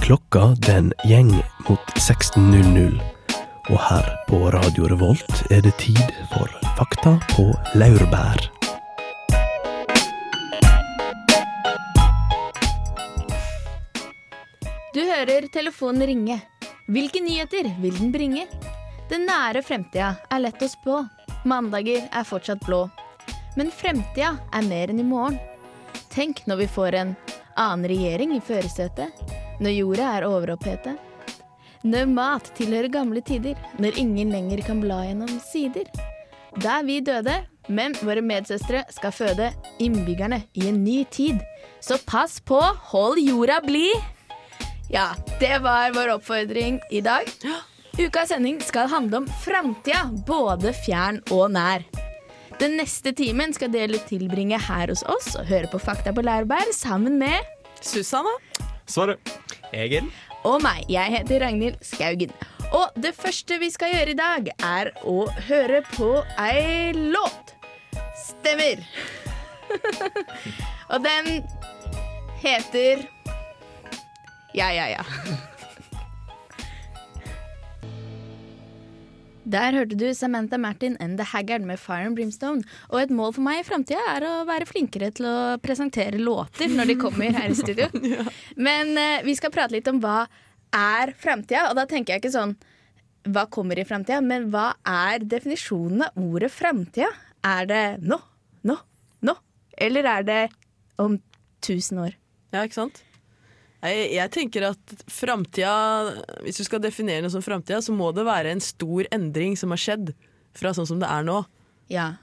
Klokka den gjeng mot 16.00, og her på Radio Revolt er det tid for Fakta på laurbær. Du hører telefonen ringe. Hvilke nyheter vil den bringe? Den nære fremtida er lett å spå. Mandager er fortsatt blå. Men fremtida er mer enn i morgen. Tenk når vi får en annen regjering i førersetet. Når jorda er overopphetet. Når mat tilhører gamle tider. Når ingen lenger kan bla gjennom sider. Da er vi døde, men våre medsøstre skal føde innbyggerne i en ny tid. Så pass på, hold jorda blid! Ja, det var vår oppfordring i dag. Ukas sending skal handle om framtida, både fjern og nær. Den neste timen skal dere tilbringe her hos oss og høre på Fakta på Lærberg sammen med Susanne? Sverre. Egil? og meg. Jeg heter Ragnhild Skaugen. Og det første vi skal gjøre i dag, er å høre på ei låt. Stemmer. og den heter Ja, ja, ja. Der hørte du Samantha Martin and The Haggard med Fire and Brimstone. Og et mål for meg i framtida er å være flinkere til å presentere låter når de kommer her i studio. Men eh, vi skal prate litt om hva er framtida, og da tenker jeg ikke sånn hva kommer i framtida, men hva er definisjonen av ordet framtida? Er det nå, nå, nå? Eller er det om tusen år? Ja, ikke sant? Jeg, jeg tenker at framtida Hvis du skal definere noe som framtida, så må det være en stor endring som har skjedd fra sånn som det er nå. Ja.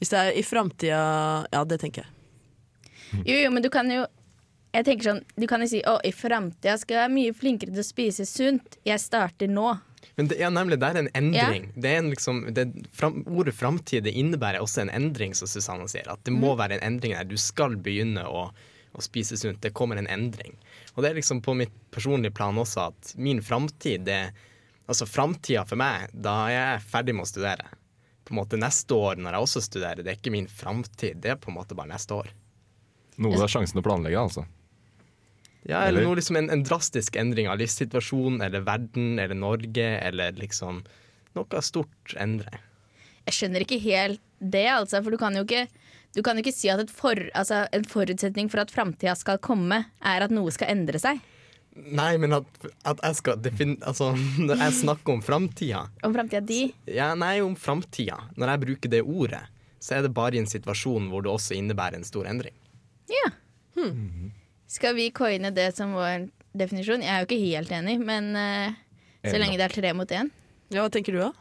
Hvis det er i framtida Ja, det tenker jeg. Jo, jo, men du kan jo jeg tenker sånn, Du kan jo si å, i framtida skal jeg være mye flinkere til å spise sunt. Jeg starter nå. Men det, ja, nemlig, det er en endring. Det er en liksom, det, fram, ordet framtid innebærer også en endring, som Susanne sier. At det må være en endring der. Du skal begynne å, å spise sunt. Det kommer en endring. Og det er liksom på mitt personlige plan også at min framtid det Altså framtida for meg, da er jeg ferdig med å studere. På en måte Neste år når jeg også studerer, det er ikke min framtid. Det er på en måte bare neste år. Noe det er sjansen å planlegge, altså. Ja, eller Eller- noe liksom en, en drastisk endring av livssituasjonen eller verden eller Norge eller liksom noe stort endre. Jeg skjønner ikke helt det, altså, for du kan jo ikke du kan jo ikke si at et for, altså, en forutsetning for at framtida skal komme, er at noe skal endre seg. Nei, men at, at jeg skal defin... Altså, når jeg snakker om framtida Om framtida di. ja, Nei, om framtida. Når jeg bruker det ordet, så er det bare i en situasjon hvor det også innebærer en stor endring. Ja. Skal vi coine det som vår definisjon? Jeg er jo ikke helt enig, men uh, så lenge det er tre mot én. Ja, Hva tenker du, da?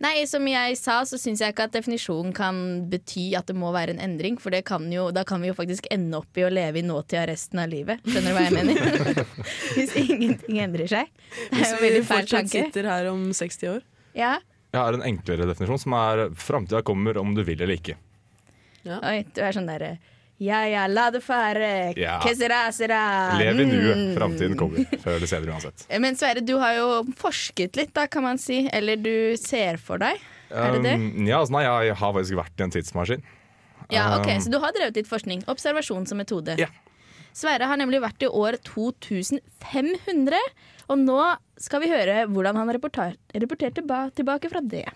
Nei, som jeg sa, så syns jeg ikke at definisjonen kan bety at det må være en endring. For det kan jo, da kan vi jo faktisk ende opp i å leve i nåtida resten av livet. Skjønner du hva jeg mener? Hvis ingenting endrer seg. Det er jo veldig fæl tanke. Hvis vi fortsatt sitter her om 60 år? Ja. Jeg har en enklere definisjon, som er framtida kommer om du vil eller ikke. Oi, du er sånn derre Ja ja, la det fare. Ja. Que sera, sera. Lev i nuet. Framtiden kommer før eller senere uansett. Men Sverre, du har jo forsket litt, da, kan man si. Eller du ser for deg. Er det det? Um, ja, altså, nei, jeg har faktisk vært i en tidsmaskin. Ja, ok, Um, Så du har drevet litt forskning. Observasjon som metode. Ja. Sverre har nemlig vært i år 2500, og nå skal vi høre hvordan han rapporter, rapporterte ba, tilbake fra det.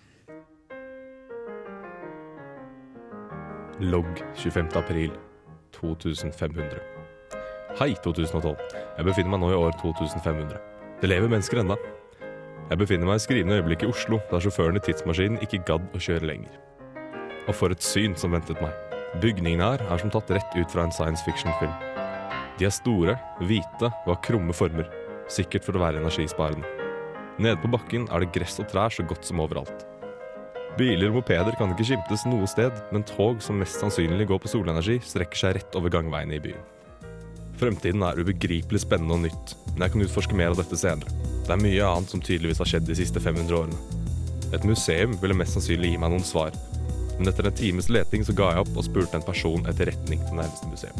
Logg 25. april 2500. Hei, 2012. Jeg befinner meg nå i år 2500. Det lever mennesker enda. Jeg befinner meg i skrivende øyeblikk i Oslo, der sjåføren i tidsmaskinen ikke gadd å kjøre lenger. Og for et syn som ventet meg. Bygningene her er som tatt rett ut fra en science fiction-film. De er store, hvite og har krumme former, sikkert for å være energisparende. Nede på bakken er det gress og trær så godt som overalt. Biler og mopeder kan ikke skimtes noe sted, men tog som mest sannsynlig går på solenergi, strekker seg rett over gangveiene i byen. Fremtiden er ubegripelig spennende og nytt, men jeg kan utforske mer av dette senere. Det er mye annet som tydeligvis har skjedd de siste 500 årene. Et museum ville mest sannsynlig gi meg noen svar, men etter en times leting så ga jeg opp og spurte en person etter retning til nærmeste museum.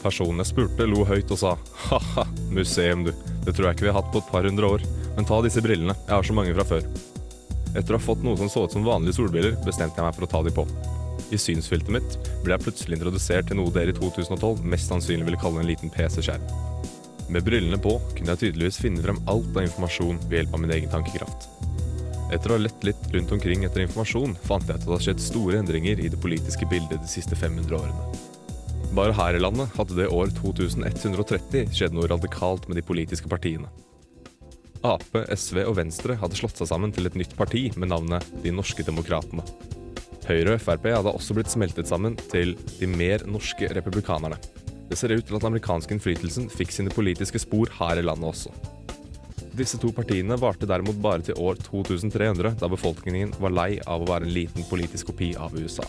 Personen jeg spurte, lo høyt og sa ha-ha, museum du, det tror jeg ikke vi har hatt på et par hundre år, men ta disse brillene, jeg har så mange fra før. Etter å ha fått noe som så ut som vanlige solbriller, bestemte jeg meg for å ta de på. I synsfeltet mitt ble jeg plutselig introdusert til noe dere i 2012 mest sannsynlig ville kalle en liten PC-skjerm. Med brillene på kunne jeg tydeligvis finne frem alt av informasjon ved hjelp av min egen tankekraft. Etter å ha lett litt rundt omkring etter informasjon, fant jeg at det hadde skjedd store endringer i det politiske bildet de siste 500 årene. Bare her i landet hadde det år 2130 skjedd noe radikalt med de politiske partiene. Ap, SV og Venstre hadde slått seg sammen til et nytt parti med navnet De norske demokratene. Høyre og Frp hadde også blitt smeltet sammen til De mer norske republikanerne. Det ser ut til at den amerikanske innflytelsen fikk sine politiske spor her i landet også. Disse to partiene varte derimot bare til år 2300, da befolkningen var lei av å være en liten politisk kopi av USA.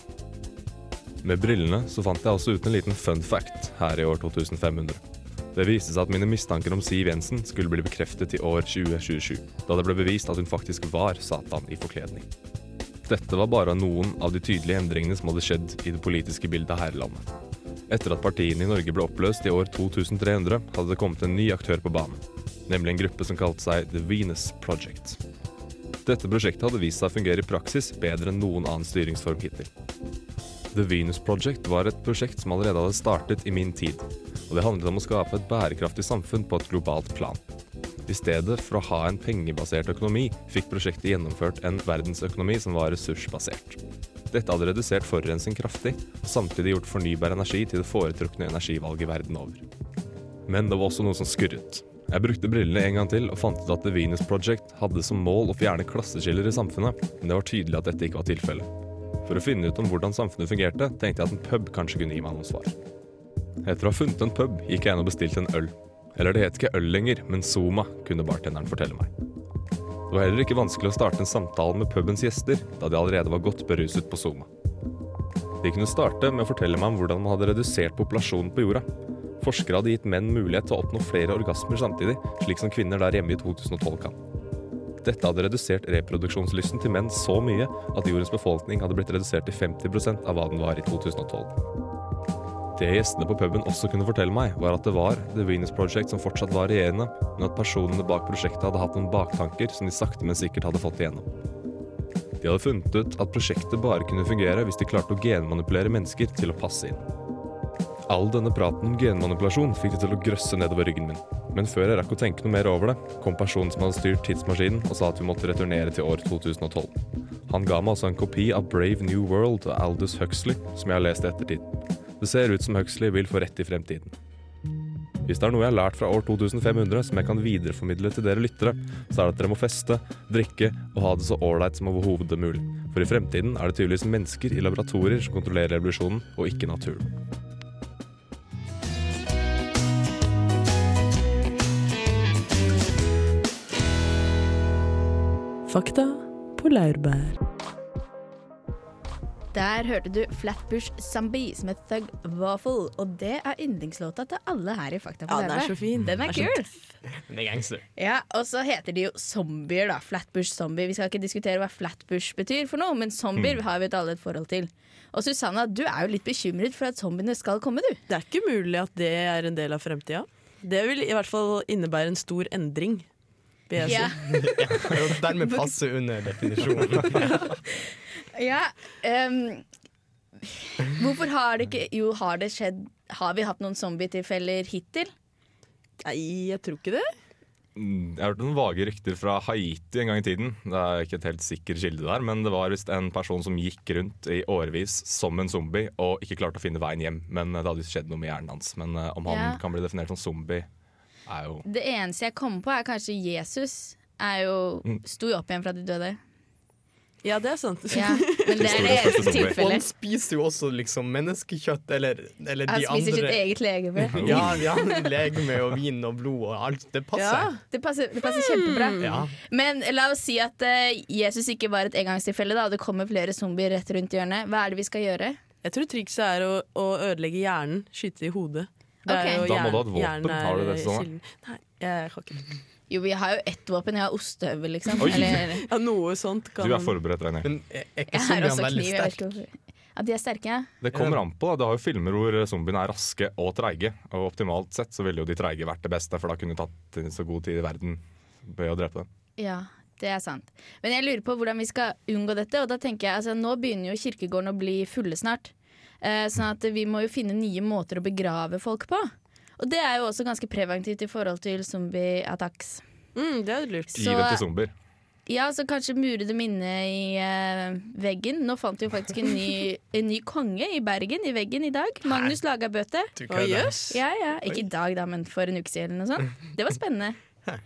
Med brillene så fant jeg også ut en liten fun fact her i år 2500. Det viste seg at mine mistanker om Siv Jensen skulle bli bekreftet i år 2027, da det ble bevist at hun faktisk var Satan i forkledning. Dette var bare noen av de tydelige endringene som hadde skjedd i det politiske bildet her i landet. Etter at partiene i Norge ble oppløst i år 2300, hadde det kommet en ny aktør på banen, nemlig en gruppe som kalte seg The Venus Project. Dette prosjektet hadde vist seg å fungere i praksis bedre enn noen annen styringsform hittil. The Venus Project var et prosjekt som allerede hadde startet i min tid, og det handlet om å skape et bærekraftig samfunn på et globalt plan. I stedet for å ha en pengebasert økonomi, fikk prosjektet gjennomført en verdensøkonomi som var ressursbasert. Dette hadde redusert forurensning kraftig, og samtidig gjort fornybar energi til det foretrukne energivalget verden over. Men det var også noe som skurret. Jeg brukte brillene en gang til og fant ut at The Venus Project hadde som mål å fjerne klasseskiller i samfunnet, men det var tydelig at dette ikke var tilfellet. For å finne ut om hvordan samfunnet fungerte, tenkte jeg at en pub kanskje kunne gi meg noen svar. Etter å ha funnet en pub, gikk jeg inn og bestilte en øl. Eller det het ikke øl lenger, men Zoma, kunne bartenderen fortelle meg. Det var heller ikke vanskelig å starte en samtale med pubens gjester, da de allerede var godt beruset på Zoma. De kunne starte med å fortelle meg om hvordan man hadde redusert populasjonen på jorda. Forskere hadde gitt menn mulighet til å oppnå flere orgasmer samtidig, slik som kvinner der hjemme i 2012 kan. Dette hadde redusert reproduksjonslysten til menn så mye at jordens befolkning hadde blitt redusert til 50% av hva den var i 2012. Det gjestene på puben også kunne fortelle meg, var at det var The Venus Project som fortsatt var regjerende, men at personene bak prosjektet hadde hatt noen baktanker som de sakte, men sikkert hadde fått igjennom. De hadde funnet ut at prosjektet bare kunne fungere hvis de klarte å genmanipulere mennesker til å passe inn. All denne praten om genmanipulasjon fikk det til å grøsse nedover ryggen min. Men før jeg rakk å tenke noe mer over det, kom personen som hadde styrt tidsmaskinen og sa at vi måtte returnere til år 2012. Han ga meg altså en kopi av Brave New World av Aldous Huxley, som jeg har lest i ettertid. Det ser ut som Huxley vil få rett i fremtiden. Hvis det er noe jeg har lært fra år 2500 som jeg kan videreformidle til dere lyttere, så er det at dere må feste, drikke og ha det så ålreit som overhodet mulig. For i fremtiden er det tydeligvis mennesker i laboratorier som kontrollerer revolusjonen, og ikke naturen. Fakta på laurbær. Der hørte du Flatbush Zombies med Thug Waffle, og det er yndlingslåta til alle her i Fakta på TV. Ja, den er så fin. Den er Den er kul. Det er gangster. Ja, og så heter de jo zombier, da. Flatbush zombie. Vi skal ikke diskutere hva flatbush betyr for noe, men zombier har vi et alle et forhold til. Og Susanna, du er jo litt bekymret for at zombiene skal komme, du. Det er ikke mulig at det er en del av fremtida. Det vil i hvert fall innebære en stor endring, Ja. Ja. Og dermed passe under definisjonen. ja um, hvorfor har det ikke Jo, har det skjedd Har vi hatt noen zombietilfeller hittil? Nei, jeg tror ikke det. Mm, Jeg har hørt noen vage rykter fra Haiti en gang i tiden. Det er ikke et helt sikker kilde der, men det var visst en person som gikk rundt i årevis som en zombie og ikke klarte å finne veien hjem. Men det hadde skjedd noe med hjernen hans. Men eh, om han Ja. kan bli definert som zombie, er jo Det eneste jeg kommer på, er kanskje Jesus. Er jo Mm. Sto jo opp igjen fra de døde. Ja, det er sant. Ja, men det er det eneste tilfellet. Han spiser jo også liksom menneskekjøtt, eller, eller Han spiser sitt andre eget legeme. Ja, ja, legeme og vin og blod og alt. Det passer. Ja. Det passer, det passer kjempebra. Ja. Men la oss si at uh, Jesus ikke var et engangstilfelle, da, og det kommer flere zombier rett rundt hjørnet. Hva er det vi skal gjøre? Jeg tror trikset er å, å ødelegge hjernen, skyte i hodet. Det Ok. jo Da må du ha et våpen. Har du det sånn. Nei, jeg har ikke det. Jo, vi har jo ett våpen. Jeg har ostehøvel, liksom. Eller Ja, noe sånt kan Du er forberedt, René. Men er er ikke jeg har også kniv. Jeg vet ikke ja, de er sterke. Det kommer an på. da. Du har jo filmer hvor zombiene er raske og treige. Og optimalt sett så ville jo de treige vært det beste, for da kunne du tatt så god tid i verden ved å drepe dem. Ja, det er sant. Men jeg lurer på hvordan vi skal unngå dette. Og da tenker jeg, altså Nå begynner jo kirkegården å bli fulle snart. Eh, sånn at vi må jo finne nye måter å begrave folk på. Og det er jo også ganske preventivt i forhold til zombie-attacks. Mm, det er lurt. Gi det til zombier. Ja, så kanskje mure dem inne i uh, veggen. Nå fant vi jo faktisk en ny, en ny konge i Bergen, i veggen i dag. Magnus Lagabøte. Du yes. Ja, ja. Ikke i dag, da, men for en uke siden eller noe sånt. Det var spennende.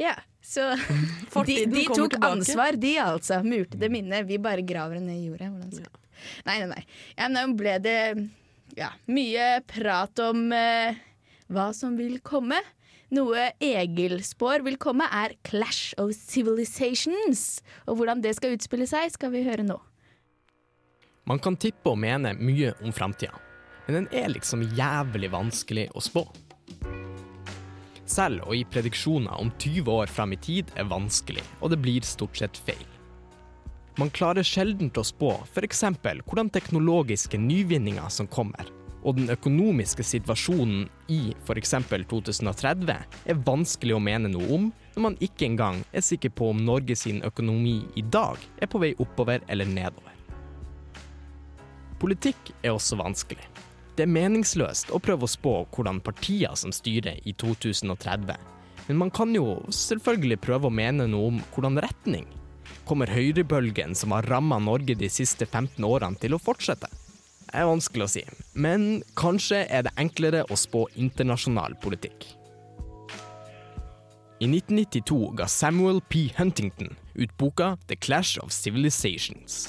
Ja, så de, de tok ansvar, de altså. Murte dem inne. Vi bare graver dem ned i jorda. Hvordan Nei, nei, nei. Ja, nå ble det ja, mye prat om eh, hva som vil komme. Noe Egil spår vil komme, er Clash of Civilizations. Og hvordan det skal utspille seg, skal vi høre nå. Man kan tippe og mene mye om framtida, men den er liksom jævlig vanskelig å spå. Selv å gi prediksjoner om 20 år fram i tid er vanskelig, og det blir stort sett feil. Man klarer sjelden å spå f.eks. hvordan teknologiske nyvinninger som kommer, og den økonomiske situasjonen i f.eks. 2030 er vanskelig å mene noe om når man ikke engang er sikker på om Norge sin økonomi i dag er på vei oppover eller nedover. Politikk er også vanskelig. Det er meningsløst å prøve å spå hvordan partier som styrer i 2030, men man kan jo selvfølgelig prøve å mene noe om hvordan retning. Kommer høyrebølgen som har ramma Norge de siste 15 årene til å fortsette? Er vanskelig å si, men kanskje er det enklere å spå internasjonal politikk. I 1992 ga Samuel P. Huntington ut boka The Clash of Civilizations.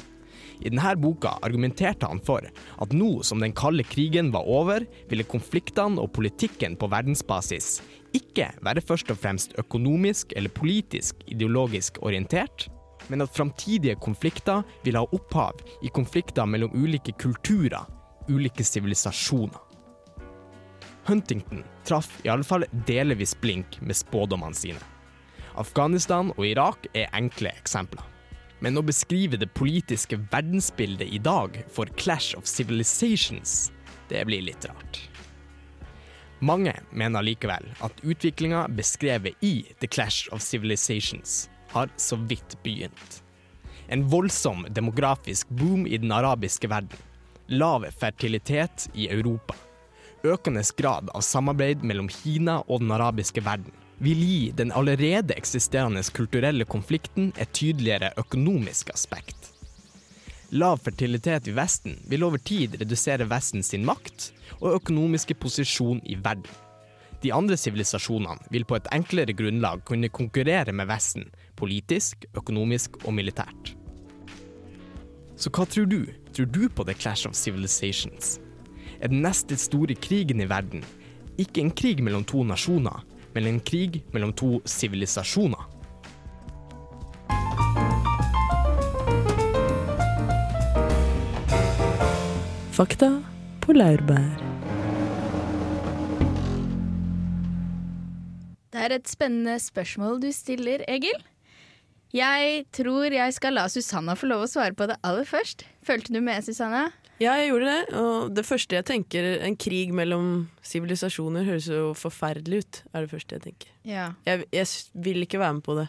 I denne boka argumenterte han for at nå som den kalde krigen var over, ville konfliktene og politikken på verdensbasis ikke være først og fremst økonomisk eller politisk ideologisk orientert, men at framtidige konflikter vil ha opphav i konflikter mellom ulike kulturer, ulike sivilisasjoner. Huntington traff i alle fall delvis blink med spådommene sine. Afghanistan og Irak er enkle eksempler. Men å beskrive det politiske verdensbildet i dag for Clash of Civilizations, det blir litt rart. Mange mener likevel at utviklinga beskrevet i The Clash of Civilizations har så vidt begynt. En voldsom demografisk boom i den arabiske verden. Lav fertilitet i Europa. Økende grad av samarbeid mellom Kina og den arabiske verden vil gi den allerede eksisterende kulturelle konflikten et tydeligere økonomisk aspekt. Lav fertilitet i Vesten vil over tid redusere Vesten sin makt og økonomiske posisjon i verden. De andre sivilisasjonene vil på et enklere grunnlag kunne konkurrere med Vesten politisk, økonomisk og militært. Så hva tror du? Tror du på The Clash of Civilizations? Er den neste store krigen i verden ikke en krig mellom to nasjoner, men en krig mellom to sivilisasjoner? Fakta på laurbær. Det er et spennende spørsmål du stiller, Egil. Jeg tror jeg skal la Susanna få lov å svare på det aller først. Følte du med, Susanna? Ja, jeg gjorde det. Og det første jeg tenker, en krig mellom sivilisasjoner høres jo forferdelig ut. Er det første jeg tenker. Ja. Jeg, jeg vil ikke være med på det.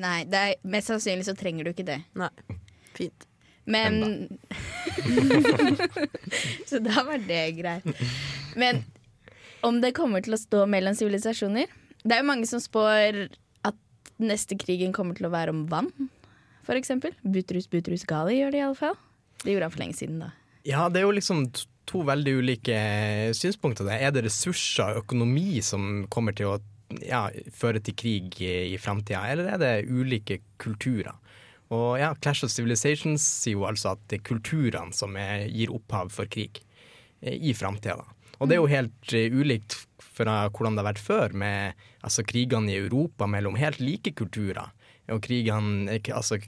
Nei, det er, mest sannsynlig så trenger du ikke det. Nei. Fint. Men Så da var det greit. Men om det kommer til å stå mellom sivilisasjoner Det er jo mange som spår at neste krigen kommer til å være om vann, eksempel. Butrus Butrus Gali gjør det iallfall. Det gjorde han for lenge siden, da. Ja, det er jo liksom to veldig ulike synspunkter. Er det ressurser og økonomi som kommer til å ja, føre til krig i, i framtida, eller er det ulike kulturer? Og ja, Clash of Civilizations sier jo altså at det er kulturene som er, gir opphav for krig eh, i framtida. Og det er jo helt eh, ulikt fra hvordan det har vært før, med altså, krigene i Europa mellom helt like kulturer. Og krigene, altså,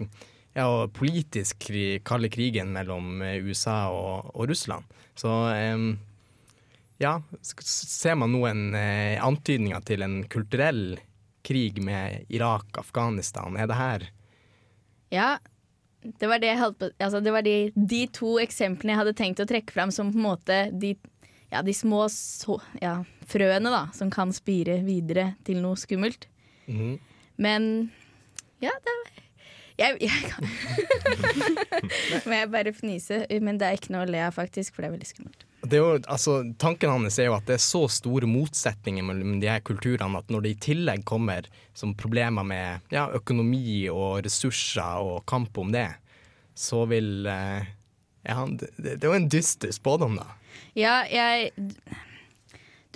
ja, og politisk krig, kalde krigen mellom eh, USA og, og Russland. Så um, ja, ser man noen eh, antydninger til en kulturell krig med Irak, Afghanistan? Er det her Ja, det var, det på, altså det var de, de to eksemplene jeg hadde tenkt å trekke fram som på en måte de, ja, de små så, ja, frøene da, som kan spire videre til noe skummelt. Mhm. Men ja, det, Jeg, jeg kan Må jeg bare fnise? Men det er ikke noe å le av, faktisk, for det er veldig skummelt. Det er jo, altså, tanken hans er jo at det er så store motsetninger mellom de her kulturene at når det i tillegg kommer som problemer med ja, økonomi og ressurser og kamp om det, så vil eh, ja, det, det er jo en dyster spådom, da. Ja, jeg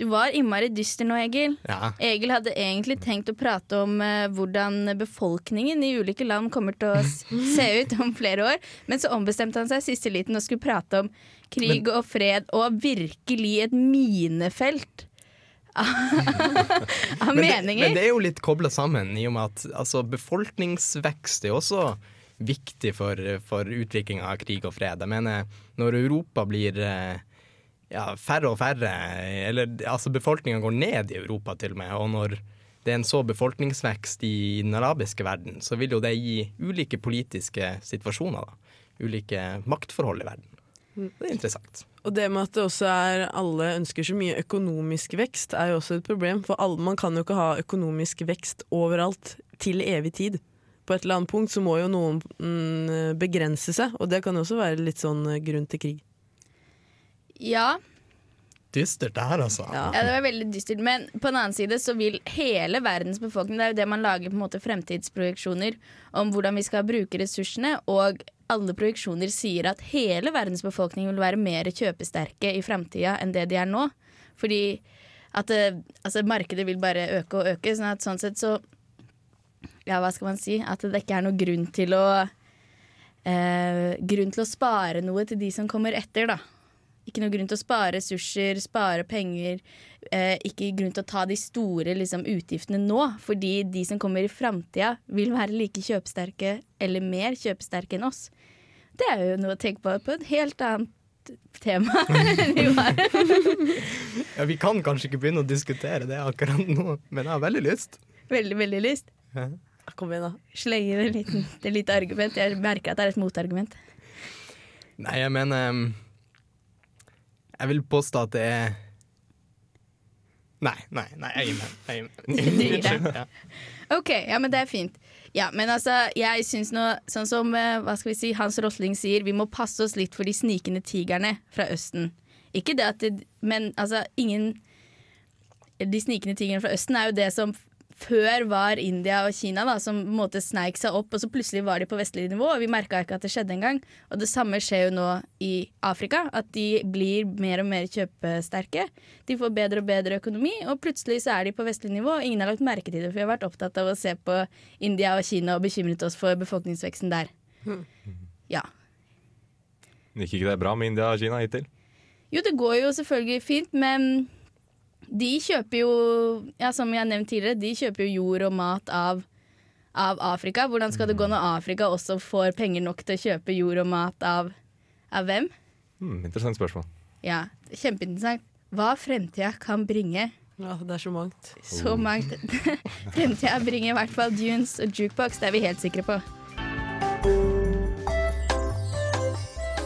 Du var innmari dyster nå, Egil. Ja. Egil hadde egentlig tenkt å prate om eh, hvordan befolkningen i ulike land kommer til å s- se ut om flere år, men så ombestemte han seg siste liten og skulle prate om krig og fred og virkelig et minefelt av, av Men det, meninger. men det er jo litt kobla sammen, i og med at altså, befolkningsvekst er også viktig for, for utviklinga av krig og fred. Jeg mener, når Europa blir eh, ja, færre og færre, eller altså befolkninga går ned i Europa til og med, og når det er en så befolkningsvekst i den arabiske verden, så vil jo det gi ulike politiske situasjoner, da. Ulike maktforhold i verden. Det er interessant. Og det med at det også er alle ønsker så mye økonomisk vekst, er jo også et problem. For alle, man kan jo ikke ha økonomisk vekst overalt til evig tid. På et eller annet punkt så må jo noen mm, begrense seg, og det kan jo også være litt sånn eh, grunn til krig. Ja, Dystert det her, altså. Ja. Ja, det var veldig dystert. Men på den annen side så vil hele verdens befolkning Det er jo det man lager på en måte fremtidsprojeksjoner om hvordan vi skal bruke ressursene. Og alle projeksjoner sier at hele verdens befolkning vil være mer kjøpesterke i fremtida enn det de er nå. Fordi at det, altså markedet vil bare øke og øke. Sånn at sånn sett så Ja, hva skal man si? At det ikke er noen grunn til å eh, Grunn til å spare noe til de som kommer etter, da. Ikke noe grunn til å spare ressurser, spare penger. Eh, ikke grunn til å ta de store liksom, utgiftene nå, fordi de som kommer i framtida, vil være like kjøpesterke eller mer kjøpesterke enn oss. Det er jo noe å tenke på på et helt annet tema. enn vi var. Ja, vi kan kanskje ikke begynne å diskutere det akkurat nå, men jeg har veldig lyst. veldig, veldig lyst. Ja, Kom igjen, da. Sleng inn et lite argument. Jeg merker at det er et motargument. Nei, jeg mener um, Jeg vil påstå at det er Nei, nei, nei, jeg gir meg. Ja. Ok, ja, men det er fint. Ja, men altså, jeg syns nå, sånn som eh, hva skal vi si, Hans Rosling sier, vi må passe oss litt for de snikende tigrene fra Østen. Ikke det at det, Men altså, ingen De snikende tigrene fra Østen er jo det som før var India og Kina, da, som på en måte sneik seg opp, og så plutselig var de på vestlig nivå, og vi merka ikke at det skjedde engang. Og det samme skjer jo nå i Afrika, at de blir mer og mer kjøpesterke. De får bedre og bedre økonomi, og plutselig så er de på vestlig nivå. og Ingen har lagt merke til det, for vi har vært opptatt av å se på India og Kina og bekymret oss for befolkningsveksten der. Ja. Gikk ikke det bra med India og Kina hittil? Jo, det går jo selvfølgelig fint, men de kjøper jo, ja, som jeg har nevnt tidligere, de kjøper jo jord og mat av, av Afrika. Hvordan skal det gå når Afrika også får penger nok til å kjøpe jord og mat av, av hvem? Mm, interessant spørsmål. Ja, kjempeinteressant. Hva fremtida kan bringe. Ja, det er så mangt. Så mangt. fremtida bringer i hvert fall dunes og jukebox, det er vi helt sikre på.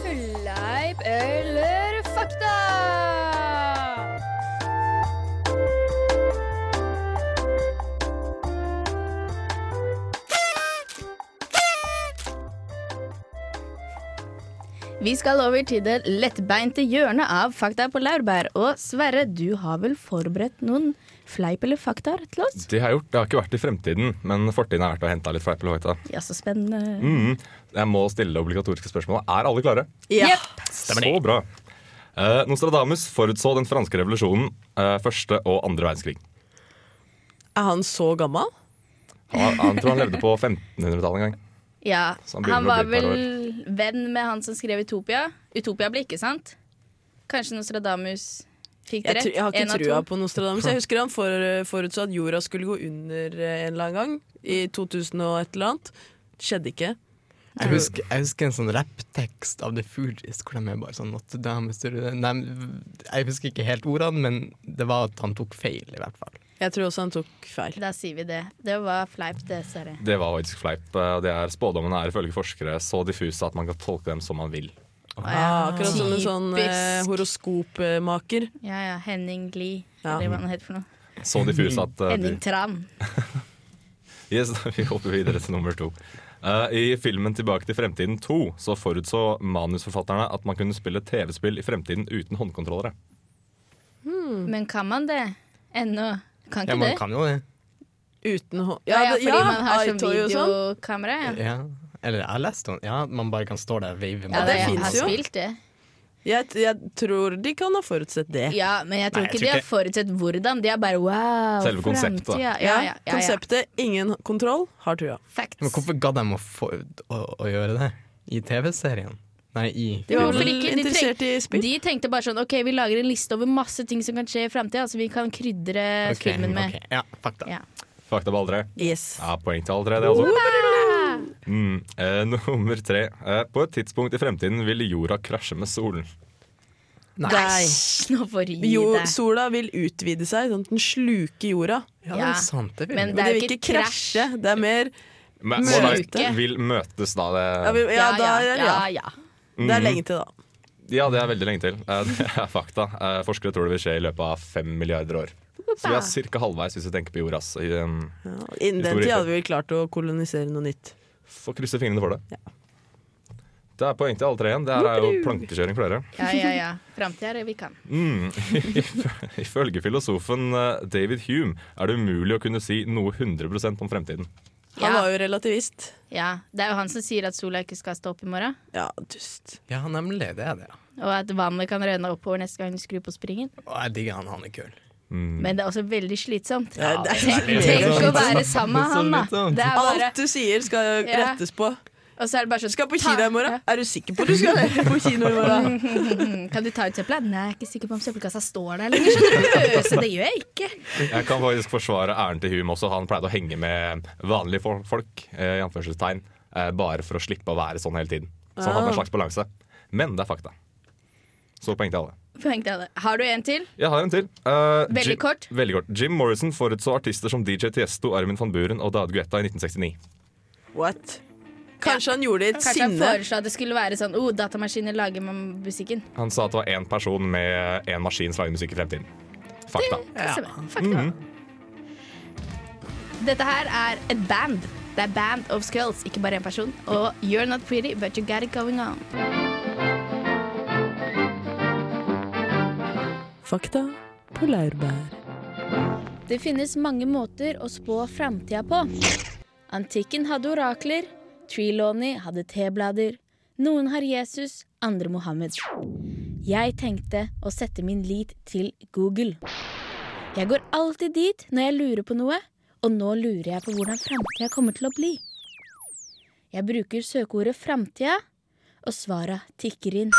Fleip eller Vi skal over til det lettbeinte hjørnet av Fakta på laurbær. Og Sverre, du har vel forberedt noen fleip eller fakta til oss? Det har jeg gjort. Det har ikke vært i fremtiden, men fortiden har vært å hente litt fleip eller fakta. Ja, så spennende. Mm. Jeg må stille det obligatoriske spørsmålet. Er alle klare? Ja. Jepp. Så bra. Eh, Nostradamus forutså den franske revolusjonen, eh, første og andre verdenskrig. Er han så gammel? Han, han tror han levde på 1500-tallet en gang. Ja, han han var vel venn med han som skrev Utopia. Utopia ble ikke sant? Kanskje Nostradamus fikk det rett? Jeg, jeg har ikke trua på Nostradamus. Jeg husker han for, forutså at jorda skulle gå under eh, en eller annen gang. I 2000 og et eller annet. Skjedde ikke. Jeg husker, jeg husker en sånn rapptekst av The Fugees hvor de er bare sånn Dame Jeg husker ikke helt ordene, men det var at han tok feil, i hvert fall. Jeg tror også han tok feil. Da sier vi det. Det var fleip, det, Sverre. Det var faktisk fleip. eh, det er Spådommene er ifølge forskere så diffuse at man kan tolke dem som man vil. Ah, akkurat som en sånn eh, horoskopmaker. Ja ja, Henning Lie, Ja. eller hva han heter for noe. Så diffuse at uh, Henning Tran. yes, Vi hopper videre til nummer to. Uh, I filmen 'Tilbake til fremtiden 2' så forutså manusforfatterne at man kunne spille TV-spill i fremtiden uten håndkontrollere. Men kan man det ennå? Kan Ja, man det? kan jo det. Uten hå... Ja, ja, det- fordi man har sånn iToy og sånn. videokamera. Ja. Ja. Eller jeg har lest om Ja, man bare kan stå der og veive Ja, med det, det jeg finnes har jo. spilt det. Jeg, jeg tror de kan ha forutsett det. Ja, men jeg tror Nei, jeg ikke tror de har ikke- forutsett hvordan. De er bare wow, Selve konseptet, da. fremtida. Ja, Ja, ja, ja, ja. Konseptet ingen kontroll, har trua. Facts. Men hvorfor gadd de å, få, å, å gjøre det i TV-serien? Nei, i De var vel ikke? Interessert i spill. De tenkte bare sånn OK, vi lager en liste over masse ting som kan skje i framtida, så vi kan krydre okay, filmen med. ok. Ja, fakta. Ja. Fakta på alle tre. Yes. Ja, poeng til alle tre, det også. Mm. Eh, nummer tre. Eh, på et tidspunkt i fremtiden vil jorda krasje med solen. Nei. Æsj, nå får du gi Jo, deg. sola vil utvide seg, sånn at den sluker jorda. Ja, det Ja. er sant. Det vil Men Det er det jo vil ikke krasje. Det er mer Men, Møte. vil møtes, da. Ja, vi, ja, da, ja, ja, ja. Ja. Det er lenge til, da. Ja, det er veldig lenge til. Eh, Det er fakta. Eh, Forskere tror det vil skje i løpet av fem milliarder år. Så vi er ca. halvveis hvis vi tenker på jordas. Um, Ja. Innen den tid hadde vi vel klart å kolonisere noe nytt. Får krysse fingrene for det. Det er poeng til alle tre igjen. Det her er jo plankekjøring for dere. ja, ja, ja. Framtida er det vi kan. Mm. Ifølge filosofen eh, David Hume er det umulig å kunne si noe 100% om fremtiden. Han Ja. var jo relativist. Ja, Det er jo han som sier at sola ikke skal stå opp i morgen. Ja, dust. Ja, nemlig. Det er det. ja. Og at vannet kan renne oppover neste gang du skrur på springen. Å, jeg digger han. Han er kul. Mm. Men det er også veldig slitsomt. Ja, det er Tenk, å være sammen med han, da. Det er bare, Alt du sier skal Ja. rettes på. Og så er det bare sånn Skal på kino i morgen? Er du sikker på at du skal på kino i morgen? Kan du ta ut søpla? Nei, jeg er ikke sikker på om søppelkassa står der lenger. skjønner du. Så det gjør jeg ikke. Jeg kan faktisk forsvare æren til Hume også. Han pleide å henge med vanlige folk, eh, i anførselstegn, eh, bare for å slippe å være sånn hele tiden. Så han hadde en Ah. slags balanse. Men det er fakta. Så. Poeng til alle. Har du en til? Jeg har en til. Uh, Veldig Jim, kort. Veldig kort. Jim Morrison forutså artister som DJ Tiesto, Armin van Buren og Dad Guetta i 1969. What? Kanskje han gjorde det i et Kanskje han sinne. foreslo at det skulle være sånn oh, datamaskiner lager man musikken. Han sa at det var én person med én maskin som lager musikk i fremtiden. Fakta. Ja. Fakta. Dette her er et band. Det er Band of Skulls, ikke bare én person. Og You're Not Pretty, but you got it going on. Fakta på laurbær. Det finnes mange måter å spå framtida på. Antikken hadde orakler, Trelawney hadde teblader, noen har Jesus, andre Mohammed. Jeg tenkte å sette min lit til Google. Jeg går alltid dit når jeg lurer på noe, og nå lurer jeg på hvordan framtida kommer til å bli. Jeg bruker søkeordet 'framtida', og svara tikker inn.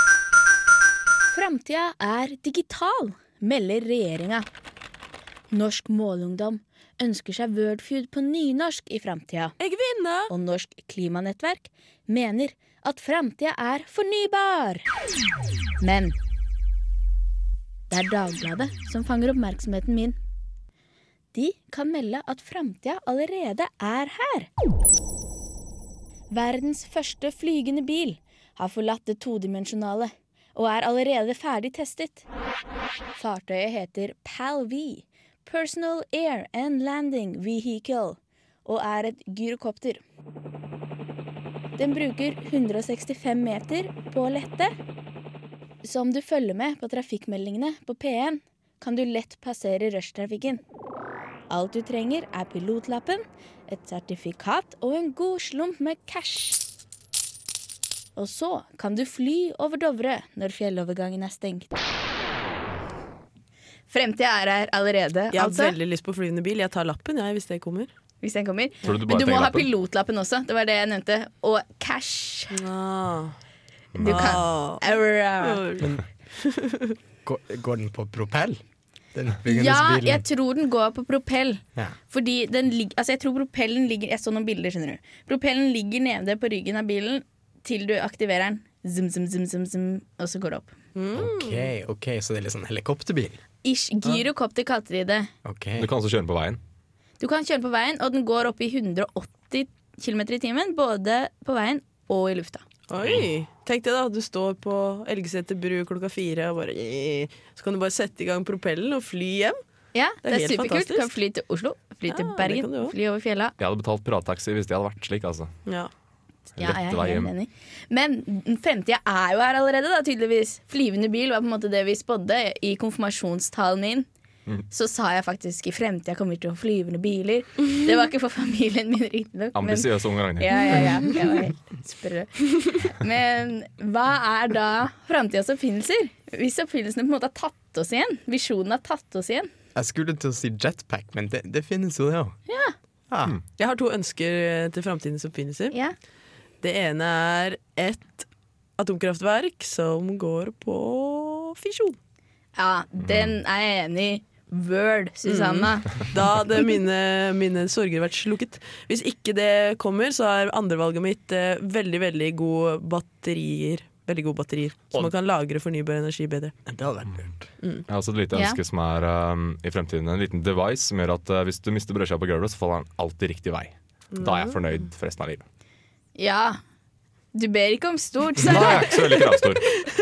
Framtida er digital, melder regjeringa. Norsk målungdom ønsker seg Wordfeud på nynorsk i framtida. Og Norsk Klimanettverk mener at framtida er fornybar. Men det er Dagbladet som fanger oppmerksomheten min. De kan melde at framtida allerede er her. Verdens første flygende bil har forlatt det todimensjonale og er allerede ferdig testet. Fartøyet heter PAL-V, Personal Air and Landing Vehicle, og er et gyrokopter. Den bruker 165 meter på å lette. Så om du følger med på trafikkmeldingene på P1, kan du lett passere rushtrafikken. Alt du trenger, er pilotlappen, et sertifikat og en god slump med cash. Og så kan du fly over Dovre når fjellovergangen er stengt. Fremtida er her allerede, Jeg har altså. veldig lyst på flyvende bil. Jeg tar lappen jeg, hvis det kommer. Hvis den kommer. Du Men du må ha pilotlappen også. Det var det jeg nevnte. Og cash. No. Du kan Ah. Går, går den på propell? Den Ja, bilen? jeg tror den går på propell. Ja. Fordi den ligger altså jeg tror propellen ligger Jeg så noen bilder, skjønner du. Propellen ligger nede på ryggen av bilen til du aktiverer den. Zum, zum, zum, zum, zum, og så går det opp. OK, ok, så det er litt sånn helikopterbil? Ish, gyrokopter kalte de det. Okay. Du kan også kjøre den på veien. Du kan kjøre på veien, og den går opp i 180 km i timen. Både på veien og i lufta. Oi! Tenk deg da, du står på Elgeseter bru klokka fire, og bare Så kan du bare sette i gang propellen og fly hjem. Ja, Det det er er, helt superkult. Du kan fly til Oslo, fly til Ja, Bergen, fly over fjella. Jeg hadde betalt pirattaxi hvis det hadde vært slik. altså Ja. Ja, jeg er helt enig. Men fremtida er jo her allerede, da, tydeligvis. Flyvende bil var på en måte det vi spådde i konfirmasjonstalen min. Mm. Så sa jeg faktisk i fremtida kommer vi til å ha flyvende biler. Det var ikke for familien min, riktignok. men- Ambisiøse unge Ragnhild. Ja, ja, ja. Jeg var helt sprø. Men hva er da framtidas oppfinnelser? Hvis oppfinnelsene på en måte har tatt oss igjen? Visjonen har tatt oss igjen? Jeg skulle til å si jetpack, men det, det finnes jo det òg. Ja. Ja. Jeg har to ønsker til framtidens oppfinnelser. ja. Det ene er et atomkraftverk som går på fisjon. Ja, den er jeg enig i. Word, Susanna. Da hadde mine, mine sorger vært slukket. Hvis ikke det kommer, så er andrevalget mitt eh, veldig, veldig gode batterier. Veldig gode batterier, Så man kan lagre fornybar energi bedre. Det hadde vært lurt. Jeg har også et lite Ja. ønske som er um, i fremtiden en liten device som gjør at uh, hvis du mister brødskiva på gulvet, så faller den alltid riktig vei. Da er jeg fornøyd for resten av livet. Ja. Du ber ikke om stort, Da er jeg er ikke så veldig kravstor.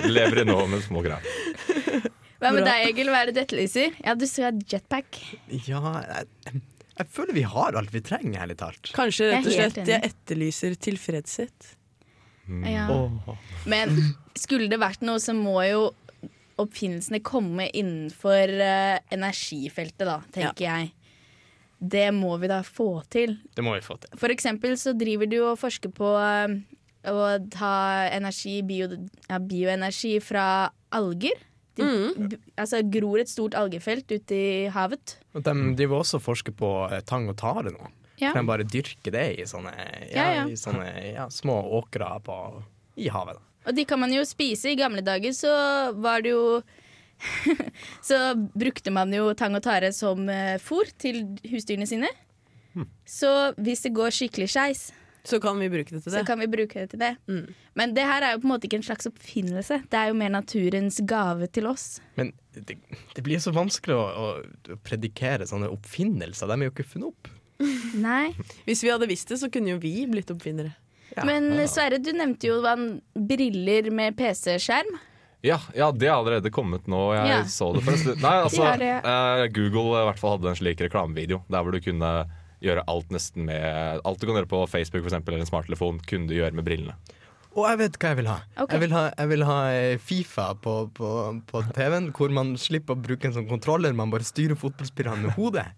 Lever i nå med små krav. Hva med deg, Egil? Hva er det du etterlyser? Ja, du skal ha jetpack. Ja, jeg, jeg føler vi har alt vi trenger, ærlig talt. Kanskje rett og slett jeg etterlyser tilfredshet. Ja. Oh. Men skulle det vært noe, så må jo oppfinnelsene komme innenfor uh, energifeltet, da, tenker jeg. Det må vi da få til. Det må vi få til. For eksempel så driver du og forsker på eh, å ta energi, bio, ja, bioenergi fra alger. De, mm. altså gror et stort algefelt ute i havet. Og de driver også og forsker på eh, tang og tare nå. Ja. Kan bare dyrke det i sånne, ja, Ja, ja. I sånne ja, små åkre i havet. Da. Og de kan man jo spise. I gamle dager så var det jo Så brukte man jo tang og tare som uh, fôr til husdyrene sine. Så hvis det går skikkelig skeis, Så kan vi bruke det til så det. kan vi bruke det til det. Mm. Men det her er jo på en måte ikke en slags oppfinnelse. Det er jo mer naturens gave til oss. Men det, det blir så vanskelig å, å, å predikere sånne oppfinnelser. De er jo ikke funnet opp. Nei. Hvis vi hadde visst det, så kunne jo vi blitt oppfinnere. Ja. Men Sverre, du nevnte jo briller med PC-skjerm. Ja, ja, det er allerede kommet nå. Jeg Ja. så det først. Nei, altså, eh, Google i hvert fall hadde en slik reklamevideo der hvor du kunne gjøre alt nesten med Alt du kan gjøre på Facebook for eksempel, eller en smarttelefon, kunne du gjøre med brillene. Og jeg vet hva jeg vil ha. Okay. Jeg, vil ha jeg vil ha eh, Fifa på, på, på TV-en, hvor man slipper å bruke en sånn kontroller. Man bare styrer fotballspillerne med hodet.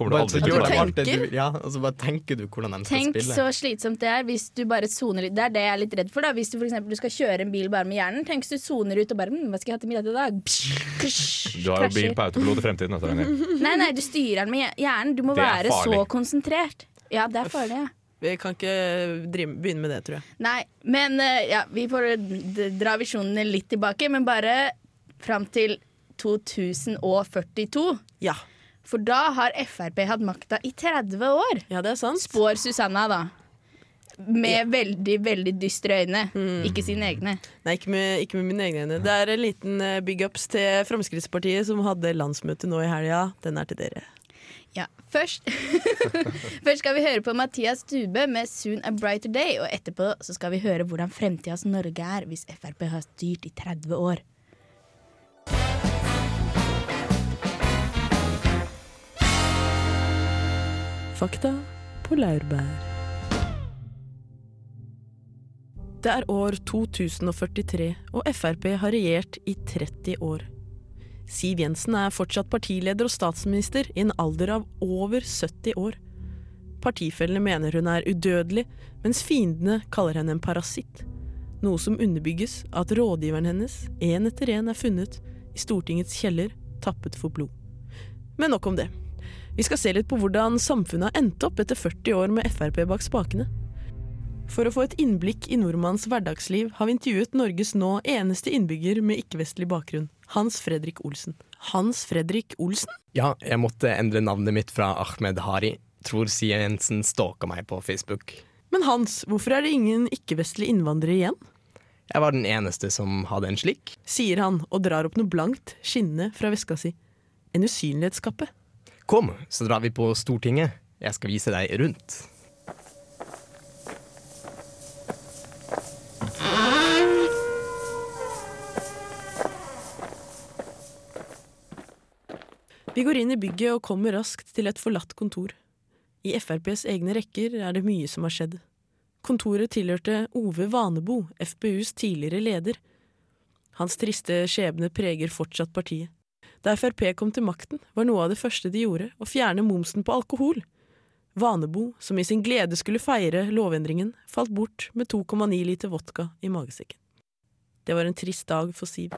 Kommer du aldri til å gjør du de klare alt det tenker? du, ja, og så bare tenker du hvordan de skal Tenk spille. så slitsomt det er hvis du bare soner litt. Det er det jeg er litt redd for. da Hvis du for du skal kjøre en bil bare med hjernen. Tenk hvis du soner ut og bare hm, 'Hva skal jeg ha til middag i dag?' Psh, psh, Du har jo bil på autopilot i fremtiden. vet. Nei, nei, du styrer den med hjernen. Du må være så konsentrert. Ja, det er farlig. ja Vi kan ikke drive, begynne med det, tror jeg. Nei, men eh, ja, vi får dra visjonene litt tilbake, men bare fram til 2042. Ja, For da har Frp hatt makta i 30 år. ja det er sant. Spår Susanna, da. Med veldig, veldig dystre øyne. Ikke sine egne. Nei, ikke med, ikke med mine egne øyne. Det er en liten eh, big ups til Fremskrittspartiet, som hadde landsmøte nå i helga. Den er til dere. Ja, først Først skal vi høre på Mathias Stube med 'Soon a Brighter Day'. Og etterpå så skal vi høre hvordan fremtidas Norge er hvis Frp har styrt i 30 år. Fakta på laurbær. Det er år 2043, og Frp har regjert i 30 år. Siv Jensen er fortsatt partileder og statsminister i en alder av over 70 år. Partifellene mener hun er udødelig, mens fiendene kaller henne en parasitt. Noe som underbygges av at rådgiveren hennes én etter én er funnet i Stortingets kjeller, tappet for blod. Men nok om det. Vi skal se litt på hvordan samfunnet har endt opp etter 40 år med Frp bak spakene. For å få et innblikk i nordmanns hverdagsliv har vi intervjuet Norges nå eneste innbygger med ikke-vestlig bakgrunn, Hans Fredrik Olsen. Hans Fredrik Olsen? Ja, jeg måtte endre navnet mitt fra Ahmed Hari. Tror Siv Jensen stalka meg på Facebook. Men Hans, hvorfor er det ingen ikke-vestlige innvandrere igjen? Jeg var den eneste som hadde en slik. Sier han og drar opp noe blankt, skinnende fra veska si. En usynlighetskappe. Kom, så drar vi på Stortinget. Jeg skal vise deg rundt. Vi går inn i bygget og kommer raskt til et forlatt kontor. I FrPs egne rekker er det mye som har skjedd. Kontoret tilhørte Ove Vanebo, FpUs tidligere leder. Hans triste skjebne preger fortsatt partiet. Da Frp kom til makten, var noe av det første de gjorde å fjerne momsen på alkohol. Vanebo, som i sin glede skulle feire lovendringen, falt bort med 2,9 liter vodka i magesekken. Det var en trist dag for Siv.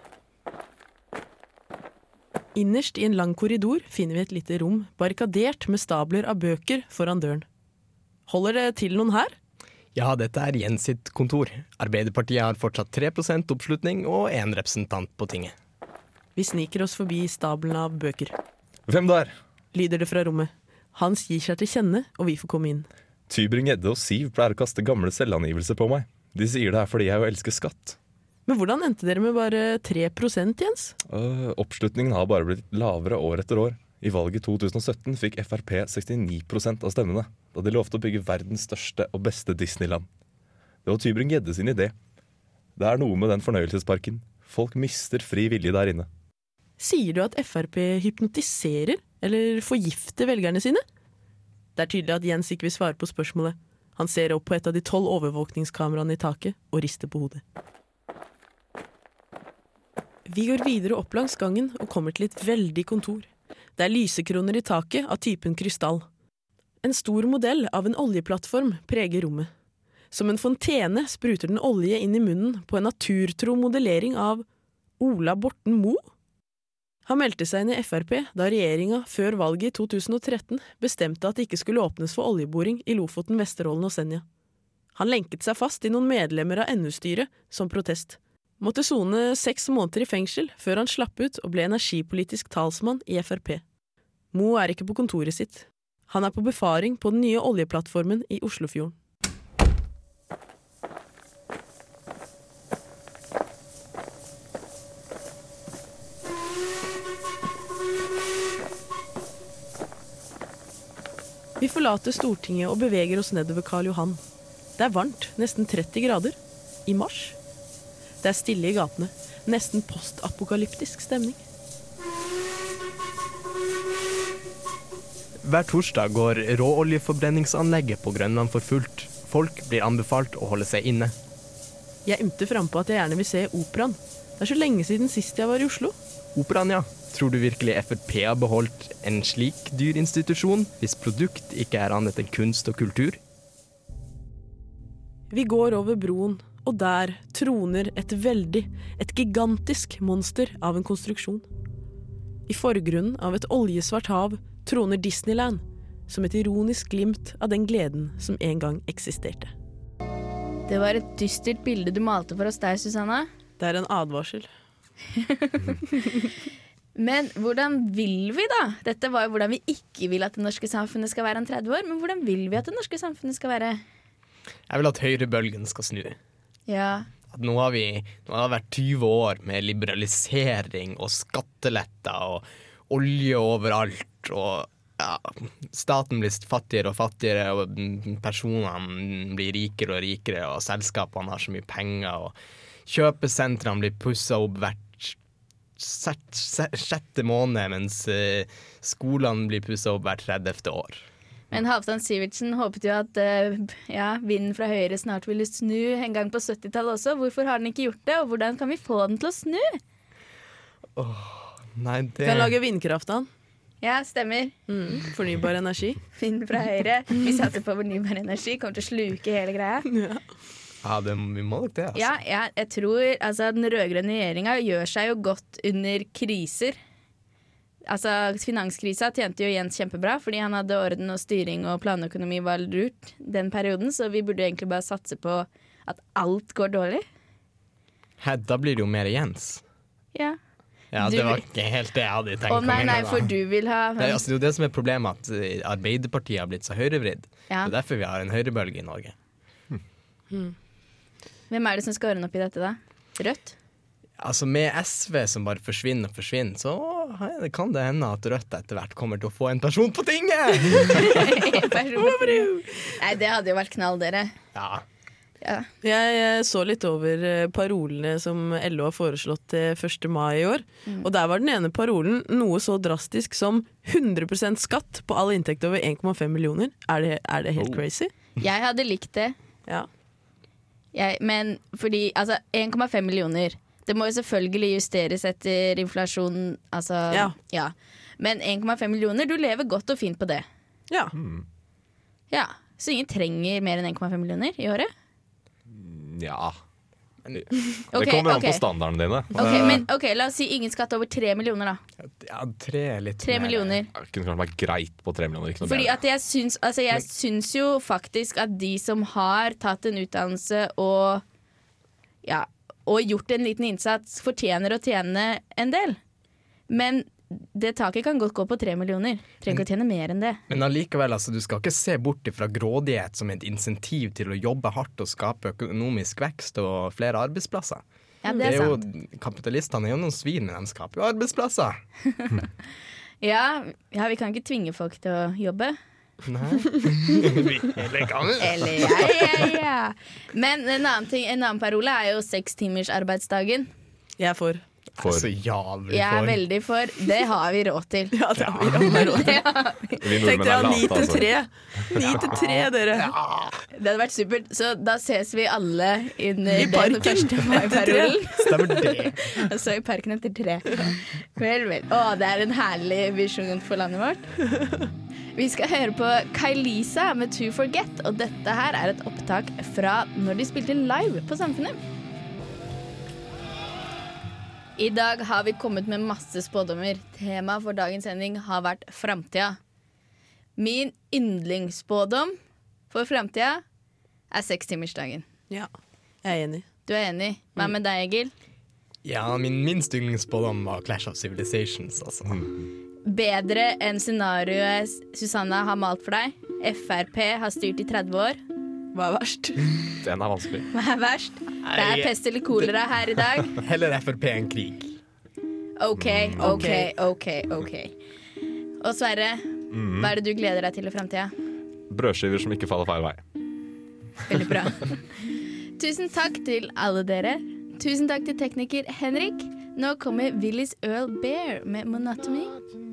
Innerst i en lang korridor finner vi et lite rom barrikadert med stabler av bøker foran døren. Holder det til noen her? Ja, dette er Jens sitt kontor. Arbeiderpartiet har fortsatt 3% oppslutning og én representant på tinget. Vi sniker oss forbi stabelen av bøker. Hvem der? Lyder det fra rommet. Hans gir seg til kjenne, og vi får komme inn. Tybring-Edde og Siv pleier å kaste gamle selvangivelser på meg. De sier det er fordi jeg jo elsker skatt. Men hvordan endte dere med bare 3 Jens? Uh, oppslutningen har bare blitt lavere år etter år. I valget 2017 fikk Frp 69% av stemmene, da de lovte å bygge verdens største og beste Disneyland. Det var Tybring-Gjedde sin idé. Det er noe med den fornøyelsesparken. Folk mister fri vilje der inne. Sier du at Frp hypnotiserer, eller forgifter velgerne sine? Det er tydelig at Jens ikke vil svare på spørsmålet. Han ser opp på et av de tolv overvåkningskameraene i taket og rister på hodet. Vi går videre opp langs gangen og kommer til et veldig kontor. Det er lysekroner i taket av typen krystall. En stor modell av en oljeplattform preger rommet. Som en fontene spruter den olje inn i munnen på en naturtro modellering av Ola Borten Moe. Han meldte seg inn i Frp da regjeringa før valget i 2013 bestemte at det ikke skulle åpnes for oljeboring i Lofoten, Vesterålen og Senja. Han lenket seg fast i noen medlemmer av NU-styret som protest. Måtte sone seks måneder i fengsel før han slapp ut og ble energipolitisk talsmann i Frp. Mo er ikke på kontoret sitt. Han er på befaring på den nye oljeplattformen i Oslofjorden. Vi forlater Stortinget og beveger oss nedover Karl Johan. Det er varmt, nesten 30 grader. I mars. Det er stille i gatene. Nesten postapokalyptisk stemning. Hver torsdag går råoljeforbrenningsanlegget på Grønland for fullt. Folk blir anbefalt å holde seg inne. Jeg ymter frampå at jeg gjerne vil se operaen. Det er så lenge siden sist jeg var i Oslo. Operaen, ja. Tror du virkelig Frp har beholdt en slik dyr institusjon, hvis produkt ikke er annet enn kunst og kultur? Vi går over broen, og der troner et veldig, et gigantisk monster av en konstruksjon. I forgrunnen av et oljesvart hav troner Disneyland, som et ironisk glimt av den gleden som en gang eksisterte. Det var et dystert bilde du malte for oss der, Susanna. Det er en advarsel. Men hvordan vil vi, da? Dette var jo hvordan vi ikke vil at det norske samfunnet skal være om 30 år. Men hvordan vil vi at det norske samfunnet skal være? Jeg vil at høyrebølgen skal snu. Ja. At nå har, vi, nå har det vært 20 år med liberalisering og skatteletter og olje overalt. Og ja, staten blir fattigere og fattigere, og personene blir rikere og rikere, og selskapene har så mye penger, og kjøpesentrene blir pussa opp hvert sjette, måned, mens eh, skolene blir pussa opp hvert 30. år. Men Halvdan Sivertsen håpet jo at eh, ja, vinden fra høyre snart ville snu en gang på 70-tallet også. Hvorfor har den ikke gjort det, og hvordan kan vi få den til å snu? Nei, det Kan lage vindkraft av den. Ja, stemmer. Mm, fornybar energi. Vind fra høyre. Vi satser på fornybar energi. Kommer til å sluke hele greia. Ja, det, vi må nok det. Altså. Ja, ja jeg tror altså, den rød-grønne regjeringa gjør seg jo godt under kriser. Altså, Finanskrisa tjente jo Jens kjempebra, fordi han hadde orden og styring og planøkonomi var lurt den perioden, så vi burde egentlig bare satse på at alt går dårlig. Hæ, da blir det jo mer Jens. Ja. Ja, Du Det var ikke helt det jeg hadde tenkt. Å oh, nei, nei, da. for du vil ha Det er, altså, det er jo det som er problemet, at eh, Arbeiderpartiet har blitt så høyrevridd. ja. Det er derfor vi har en høyrebølge i Norge. Hvem er det som skal ordne opp i dette, da? Rødt? Altså Med SV som bare forsvinner og forsvinner, så hei, kan det hende at Rødt etter hvert kommer til å få en person på tinget! Nei, det hadde jo vært knall, dere. Ja, Ja. Jeg eh, så litt over eh, parolene som LO har foreslått til 1. mai i år. Og der var den ene parolen noe så drastisk som 100% skatt på all inntekt over 1,5 millioner. Er det, er det helt Oh. crazy? Jeg hadde likt det. Ja. Jeg, men fordi Altså, 1,5 millioner. Det må jo selvfølgelig justeres etter inflasjon, altså Ja. Men 1,5 millioner, du lever godt og fint på det. ja. Ja. Så ingen trenger mer enn 1,5 millioner i året? Ja. Det kommer an okay. på standardene dine. Ok, Eh, men ok, La oss si ingen skatt over 3 millioner, da. Ja, tre litt Tre mer- millioner. Det kunne kanskje vært greit på tre millioner. Ikke noe Fordi bedre. at jeg syns, altså jeg syns jo faktisk at de som har tatt en utdannelse og ja, og gjort en liten innsats, fortjener å tjene en del. Men det taket kan godt gå på tre millioner. Trenger ikke å tjene mer enn det. Men allikevel, altså, du skal ikke se bort fra grådighet som et insentiv til å jobbe hardt og skape økonomisk vekst og flere arbeidsplasser. Ja, det er jo, sant. kapitalistene er jo noen svin, men de skaper jo arbeidsplasser. Ja, ja, vi kan ikke tvinge folk til å jobbe. Nei. Eller kan vi? Eller ja, ja, ja. Men en annen, ting, en annen parole er jo sekstimersarbeidsdagen. Jeg er for. For Altså, jævlig Jeg er veldig for. Det har vi råd til. Ja, det har vi råd til. vi Tenk dere er ha ni til altså. tre. Ni til tre, dere. Det hadde vært supert. Så da ses vi alle under I den parken første mai-parolen. Stemmer det? Altså i parken etter tre. Vel, vel. Å, det er en herlig visjon for landet vårt. Vi skal høre på Kailisa med To Forget, og dette her er et opptak fra når de spilte live på Samfunnet. I dag har vi kommet med masse spådommer. Temaet for dagens sending har vært framtida. Min yndlingsspådom for framtida er sekstimersdagen. Ja, jeg er enig. Du er enig? Hva med deg, Egil? Ja, min minst yndlingsspådom var Clash of Civilizations, altså. Bedre enn scenarioet Susanna har malt for deg. Frp har styrt i 30 år. Hva er verst? Den er vanskelig. Hva er verst? Det er pest eller kolera her i dag. Heller Frp enn krig. OK, OK, OK. ok Og Sverre, hva er det du gleder deg til i framtida? Brødskiver som ikke faller feil vei. Veldig bra. Tusen takk til alle dere. Tusen takk til tekniker Henrik. Nå kommer Willis Earl Bear med 'Monatomy'.